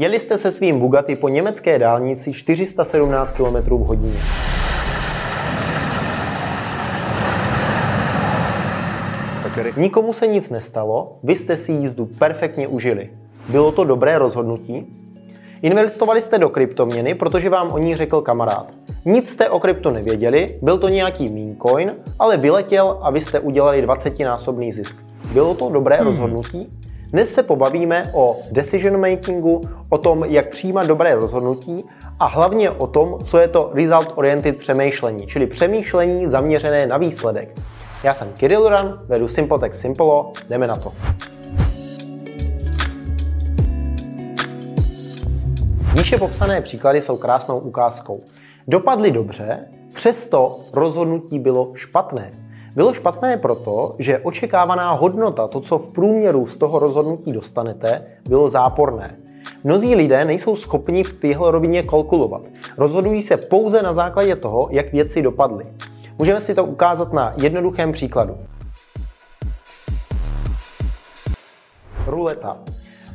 Jeli jste se svým Bugatti po německé dálnici 417 km v hodině. Nikomu se nic nestalo, vy jste si jízdu perfektně užili. Bylo to dobré rozhodnutí? Investovali jste do kryptoměny, protože vám o ní řekl kamarád. Nic jste o krypto nevěděli, byl to nějaký meme coin, ale vyletěl a vy jste udělali 20-násobný zisk. Bylo to dobré hmm. rozhodnutí? Dnes se pobavíme o decision makingu, o tom, jak přijímat dobré rozhodnutí a hlavně o tom, co je to result oriented přemýšlení, čili přemýšlení zaměřené na výsledek. Já jsem Kirill Duran, vedu Simpletech Simpolo, jdeme na to. Výše popsané příklady jsou krásnou ukázkou. Dopadly dobře, přesto rozhodnutí bylo špatné. Bylo špatné proto, že očekávaná hodnota, to, co v průměru z toho rozhodnutí dostanete, bylo záporné. Mnozí lidé nejsou schopni v téhle rovině kalkulovat. Rozhodují se pouze na základě toho, jak věci dopadly. Můžeme si to ukázat na jednoduchém příkladu. Ruleta.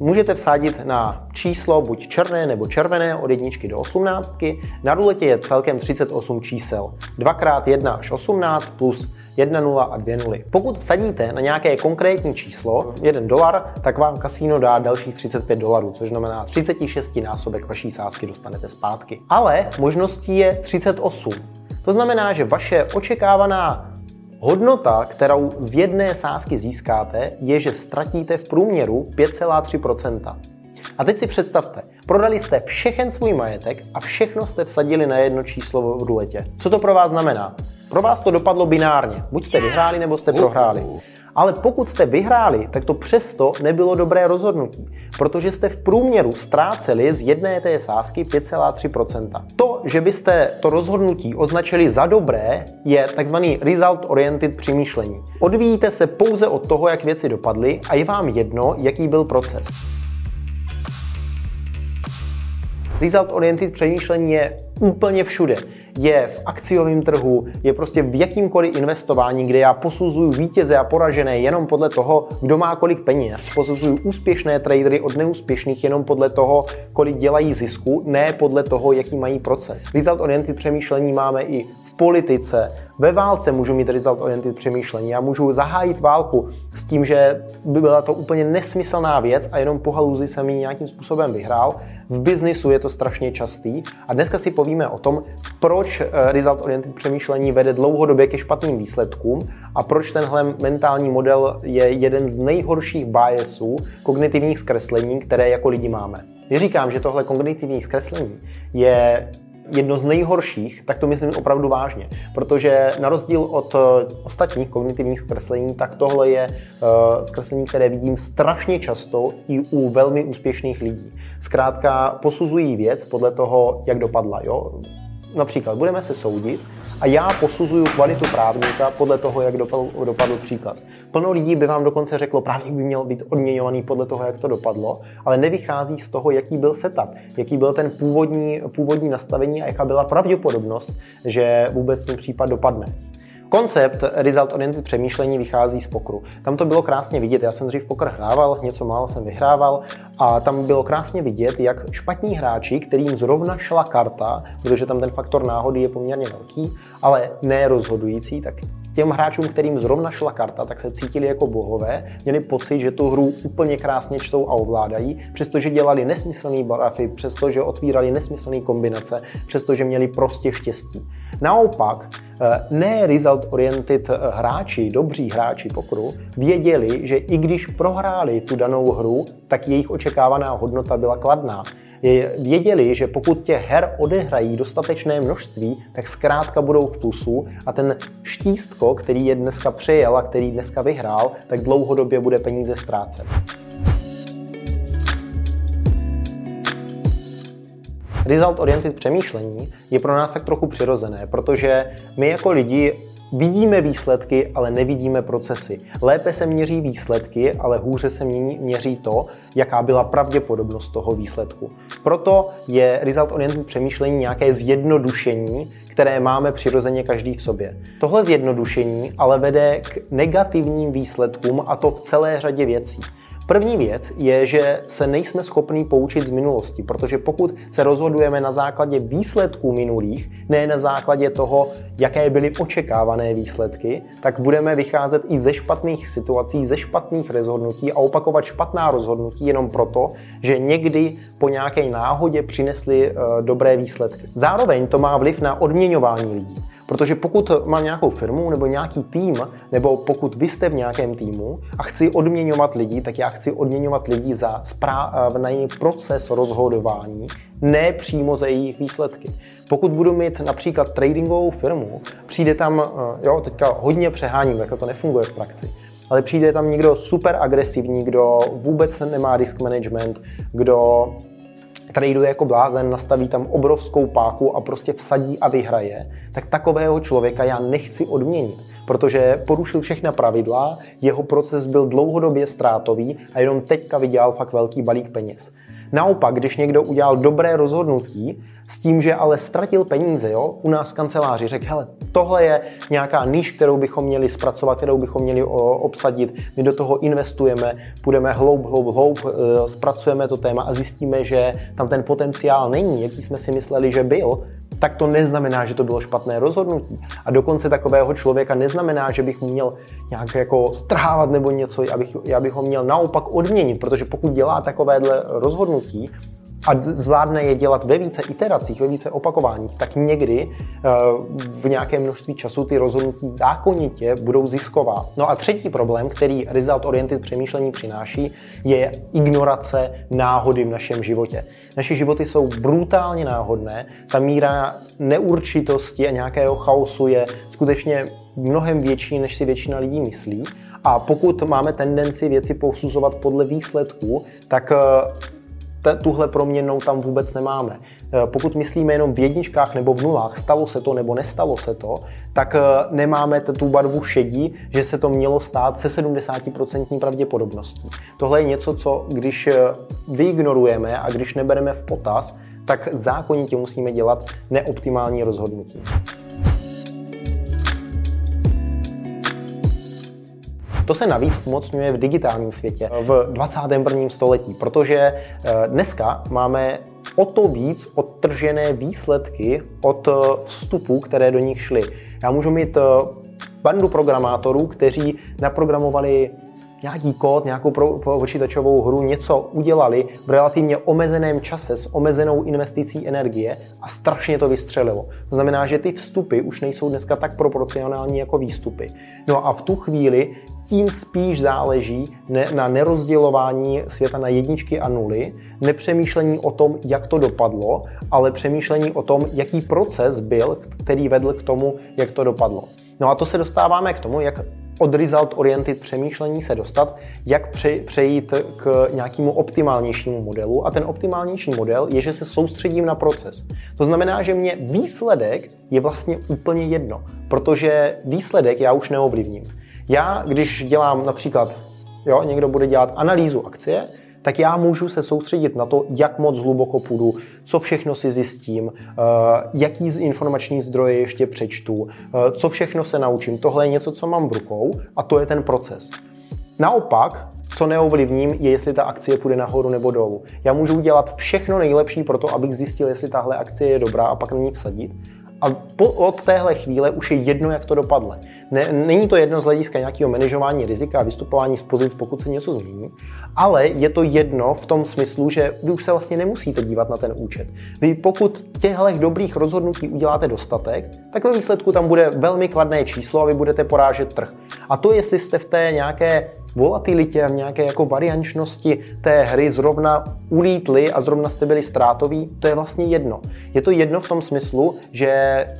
Můžete vsadit na číslo buď černé nebo červené od jedničky do osmnáctky. Na ruletě je celkem 38 čísel. 2x1 až 18 plus 1 nula a 2 nuly. Pokud vsadíte na nějaké konkrétní číslo, 1 dolar, tak vám kasíno dá dalších 35 dolarů, což znamená 36 násobek vaší sázky dostanete zpátky. Ale možností je 38. To znamená, že vaše očekávaná Hodnota, kterou z jedné sázky získáte, je, že ztratíte v průměru 5,3%. A teď si představte, prodali jste všechen svůj majetek a všechno jste vsadili na jedno číslo v ruletě. Co to pro vás znamená? Pro vás to dopadlo binárně. Buď jste vyhráli, nebo jste prohráli. Ale pokud jste vyhráli, tak to přesto nebylo dobré rozhodnutí, protože jste v průměru ztráceli z jedné té sázky 5,3%. To, že byste to rozhodnutí označili za dobré, je takzvaný result oriented přemýšlení. Odvíjíte se pouze od toho, jak věci dopadly a je vám jedno, jaký byl proces. Result oriented přemýšlení je úplně všude je v akciovém trhu, je prostě v jakýmkoliv investování, kde já posuzuju vítěze a poražené jenom podle toho, kdo má kolik peněz. Posuzuju úspěšné tradery od neúspěšných jenom podle toho, kolik dělají zisku, ne podle toho, jaký mají proces. Result oriented přemýšlení máme i politice, ve válce můžu mít result oriented přemýšlení. Já můžu zahájit válku s tím, že by byla to úplně nesmyslná věc a jenom po haluzi jsem ji nějakým způsobem vyhrál. V biznisu je to strašně častý a dneska si povíme o tom, proč eh, result oriented přemýšlení vede dlouhodobě ke špatným výsledkům a proč tenhle mentální model je jeden z nejhorších biasů kognitivních zkreslení, které jako lidi máme. Když říkám, že tohle kognitivní zkreslení je jedno z nejhorších, tak to myslím opravdu vážně. Protože na rozdíl od eh, ostatních kognitivních zkreslení, tak tohle je uh, zkreslení, které vidím strašně často i u velmi úspěšných lidí. Zkrátka posuzují věc podle toho, jak dopadla. Jo? Například budeme se soudit a já posuzuju kvalitu právníka podle toho, jak dopadl, dopadl příklad. Plno lidí by vám dokonce řeklo, právník by měl být odměňovaný podle toho, jak to dopadlo, ale nevychází z toho, jaký byl setup, jaký byl ten původní, původní nastavení a jaká byla pravděpodobnost, že vůbec ten případ dopadne. Koncept result oriented přemýšlení vychází z pokru. Tam to bylo krásně vidět. Já jsem dřív pokr hrával, něco málo jsem vyhrával a tam bylo krásně vidět, jak špatní hráči, kterým zrovna šla karta, protože tam ten faktor náhody je poměrně velký, ale ne rozhodující, tak těm hráčům, kterým zrovna šla karta, tak se cítili jako bohové, měli pocit, že tu hru úplně krásně čtou a ovládají, přestože dělali nesmyslný barafy, přestože otvírali nesmyslné kombinace, přestože měli prostě štěstí. Naopak, ne result-oriented eh, hráči, dobří hráči pokru, věděli, že i když prohráli tu danou hru, tak jejich očekávaná hodnota byla kladná věděli, že pokud těch her odehrají dostatečné množství, tak zkrátka budou v plusu a ten štístko, který je dneska přejel a který dneska vyhrál, tak dlouhodobě bude peníze ztrácet. Result oriented přemýšlení je pro nás tak trochu přirozené, protože my jako lidi Vidíme výsledky, ale nevidíme procesy. Lépe se měří výsledky, ale hůře se měří to, jaká byla pravděpodobnost toho výsledku. Proto je result oriented přemýšlení nějaké zjednodušení, které máme přirozeně každý v sobě. Tohle zjednodušení ale vede k negativním výsledkům a to v celé řadě věcí. První věc je, že se nejsme schopni poučit z minulosti, protože pokud se rozhodujeme na základě výsledků minulých, ne na základě toho, jaké byly očekávané výsledky, tak budeme vycházet i ze špatných situací, ze špatných rozhodnutí a opakovat špatná rozhodnutí jenom proto, že někdy po nějaké náhodě přinesly uh, dobré výsledky. Zároveň to má vliv na odměňování lidí. Protože pokud mám nějakou firmu nebo nějaký tým, nebo pokud vy jste v nějakém týmu a chci odměňovat lidi, tak já chci odměňovat lidi za správný proces rozhodování, ne přímo za jejich výsledky. Pokud budu mít například tradingovou firmu, přijde tam, eh, jo, teďka hodně přeháním, jako to nefunguje v praxi, ale přijde tam někdo super agresivní, kdo vůbec nemá risk management, kdo traduje jako blázen, nastaví tam obrovskou páku a prostě vsadí a vyhraje, tak takového člověka já nechci odměnit, protože porušil všechna pravidla, jeho proces byl dlouhodobě ztrátový a jenom teďka vydělal fakt velký balík peněz. Naopak, když někdo udělal dobré rozhodnutí s tím, že ale ztratil peníze, jo, u nás v kanceláři řekl, hele, tohle je nějaká níž, kterou bychom měli zpracovat, kterou bychom měli obsadit, my do toho investujeme, půjdeme hloub, hloub, hloub, e, zpracujeme to téma a zjistíme, že tam ten potenciál není, jaký jsme si mysleli, že byl, tak to neznamená, že to bylo špatné rozhodnutí. A dokonce takového člověka neznamená, že bych měl nějak jako strhávat nebo něco, abych, já bych ho měl naopak odměnit, protože pokud dělá takovéhle rozhodnutí, a zvládne je dělat ve více iteracích, ve více opakováních, tak někdy eh, v nějakém množství času ty rozhodnutí zákonitě budou zisková. No a třetí problém, který result oriented přemýšlení přináší, je ignorace náhody v našem životě. Naše životy jsou brutálně náhodné, ta míra neurčitosti a nějakého chaosu je skutečně mnohem větší, než si většina lidí myslí. A pokud máme tendenci věci posuzovat podle výsledků, tak tuhle proměnou tam vůbec nemáme. Eh, pokud myslíme jenom v jedničkách nebo v nulách, stalo se to nebo nestalo se to, tak eh, nemáme tu barvu šedí, že se to mělo stát se 70% pravděpodobností. Tohle je něco, co když eh, vyignorujeme a když nebereme v potaz, tak zákonitě musíme dělat neoptimální rozhodnutí. To se navíc umocňuje v digitálním světě v 21. století, protože eh, dneska máme o to víc odtržené výsledky od eh, vstupů, které do nich šly. Já můžu mít eh, bandu programátorů, kteří naprogramovali nějaký kód, nějakou počítačovou hru, něco udělali v relativně omezeném čase s omezenou investicí energie a strašně to vystřelilo. To znamená, že ty vstupy už nejsou dneska tak proporcionální jako výstupy. No a v tu chvíli tím spíš záleží na nerozdělování světa na jedničky a nuly, nepřemýšlení o tom, jak to dopadlo, ale přemýšlení o tom, jaký proces byl, který vedl k tomu, jak to dopadlo. No a to se dostáváme k tomu, jak od result oriented přemýšlení se dostat, jak přejít k nějakému optimálnějšímu modelu. A ten optimálnější model je, že se soustředím na proces. To znamená, že mě výsledek je vlastně úplně jedno, protože výsledek já už neovlivním. Já, když dělám například, jo, někdo bude dělat analýzu akcie, tak já můžu se soustředit na to, jak moc hluboko půjdu, co všechno si zjistím, eh, jaký z informační zdroje ještě přečtu, eh, co všechno se naučím. Tohle je něco, co mám v rukou a to je ten proces. Naopak, co neovlivním, je, jestli ta akcie půjde nahoru nebo dolů. Já můžu udělat všechno nejlepší pro to, abych zjistil, jestli tahle akcie je dobrá a pak na ní vsadit. A po, od téhle chvíle už je jedno, jak to dopadne. Ne, není to jedno z hlediska nějakého manažování rizika a vystupování z pozic, pokud se něco změní, ale je to jedno v tom smyslu, že vy už se vlastně nemusíte dívat na ten účet. Vy pokud těchto dobrých rozhodnutí uděláte dostatek, tak ve výsledku tam bude velmi kladné číslo a vy budete porážet trh. A to, jestli jste v té nějaké volatilitě a v nějaké jako variančnosti té hry zrovna ulítli a zrovna jste byli ztrátoví, to je vlastně jedno. Je to jedno v tom smyslu, že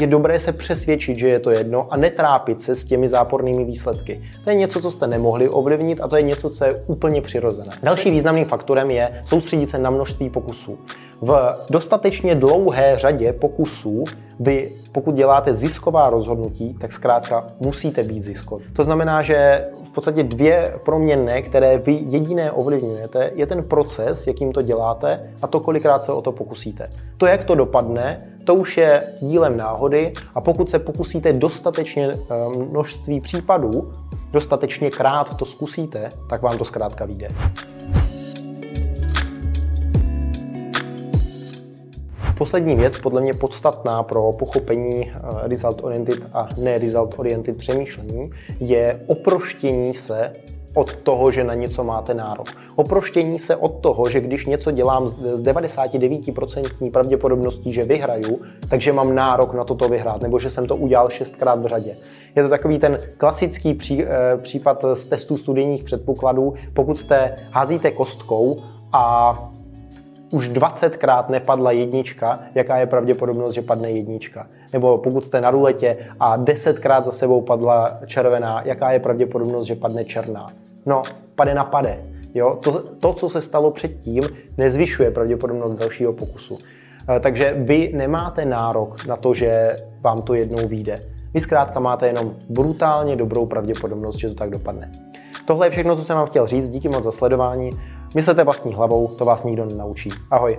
je dobré se přesvědčit, že je to jedno a netrápit se s těmi zápornými výsledky. To je něco, co jste nemohli ovlivnit a to je něco, co je úplně přirozené. Další významným faktorem je soustředit se na množství pokusů. V dostatečně dlouhé řadě pokusů vy, pokud děláte zisková rozhodnutí, tak zkrátka musíte být ziskoví. To znamená, že v podstatě dvě proměnné, které vy jediné ovlivňujete, je ten proces, jakým to děláte a to, kolikrát se o to pokusíte. To, jak to dopadne, to už je dílem náhody a pokud se pokusíte dostatečně eh, množství případů, dostatečně krát to zkusíte, tak vám to zkrátka vyjde. Poslední věc, podle mě podstatná pro pochopení eh, result-oriented a ne-result-oriented přemýšlení, je oproštění se od toho, že na něco máte nárok. Oproštění se od toho, že když něco dělám s 99% pravděpodobností, že vyhraju, takže mám nárok na toto vyhrát, nebo že jsem to udělal šestkrát v řadě. Je to takový ten klasický pří, eh, případ z testů studijních předpokladů, pokud jste házíte kostkou a už 20krát nepadla jednička, jaká je pravděpodobnost, že padne jednička. Nebo pokud jste na ruletě a 10krát za sebou padla červená, jaká je pravděpodobnost, že padne černá. No, pade na pade. Jo? To, to, co se stalo předtím, nezvyšuje pravděpodobnost dalšího pokusu. Eh, takže vy nemáte nárok na to, že vám to jednou vyjde. Vy zkrátka máte jenom brutálně dobrou pravděpodobnost, že to tak dopadne. Tohle je všechno, co jsem vám chtěl říct. Díky moc za sledování. Myslete vlastní hlavou, to vás nikdo nenaučí. Ahoj.